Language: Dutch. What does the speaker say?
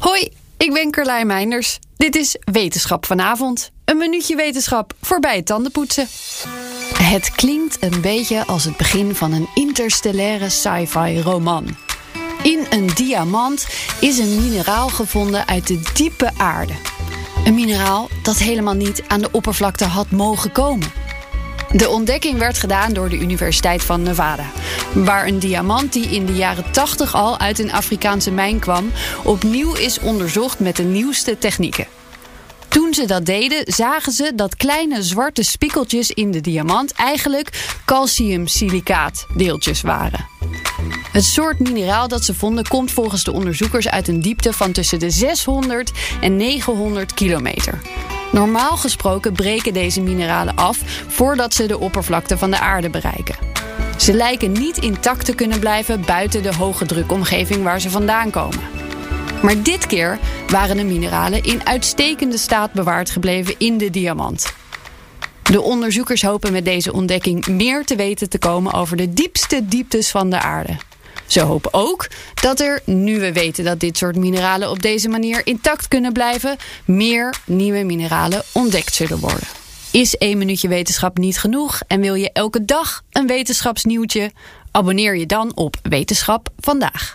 Hoi, ik ben Carlijn Meinders. Dit is Wetenschap vanavond. Een minuutje wetenschap voorbij het tandenpoetsen. Het klinkt een beetje als het begin van een interstellaire sci-fi roman. In een diamant is een mineraal gevonden uit de diepe aarde. Een mineraal dat helemaal niet aan de oppervlakte had mogen komen. De ontdekking werd gedaan door de Universiteit van Nevada, waar een diamant die in de jaren 80 al uit een Afrikaanse mijn kwam, opnieuw is onderzocht met de nieuwste technieken. Toen ze dat deden, zagen ze dat kleine zwarte spikkeltjes in de diamant eigenlijk calciumsilicaatdeeltjes waren. Het soort mineraal dat ze vonden komt volgens de onderzoekers uit een diepte van tussen de 600 en 900 kilometer. Normaal gesproken breken deze mineralen af voordat ze de oppervlakte van de aarde bereiken. Ze lijken niet intact te kunnen blijven buiten de hoge drukomgeving waar ze vandaan komen. Maar dit keer waren de mineralen in uitstekende staat bewaard gebleven in de diamant. De onderzoekers hopen met deze ontdekking meer te weten te komen over de diepste dieptes van de aarde. Ze hopen ook dat er, nu we weten dat dit soort mineralen op deze manier intact kunnen blijven, meer nieuwe mineralen ontdekt zullen worden. Is één minuutje wetenschap niet genoeg en wil je elke dag een wetenschapsnieuwtje? Abonneer je dan op Wetenschap vandaag.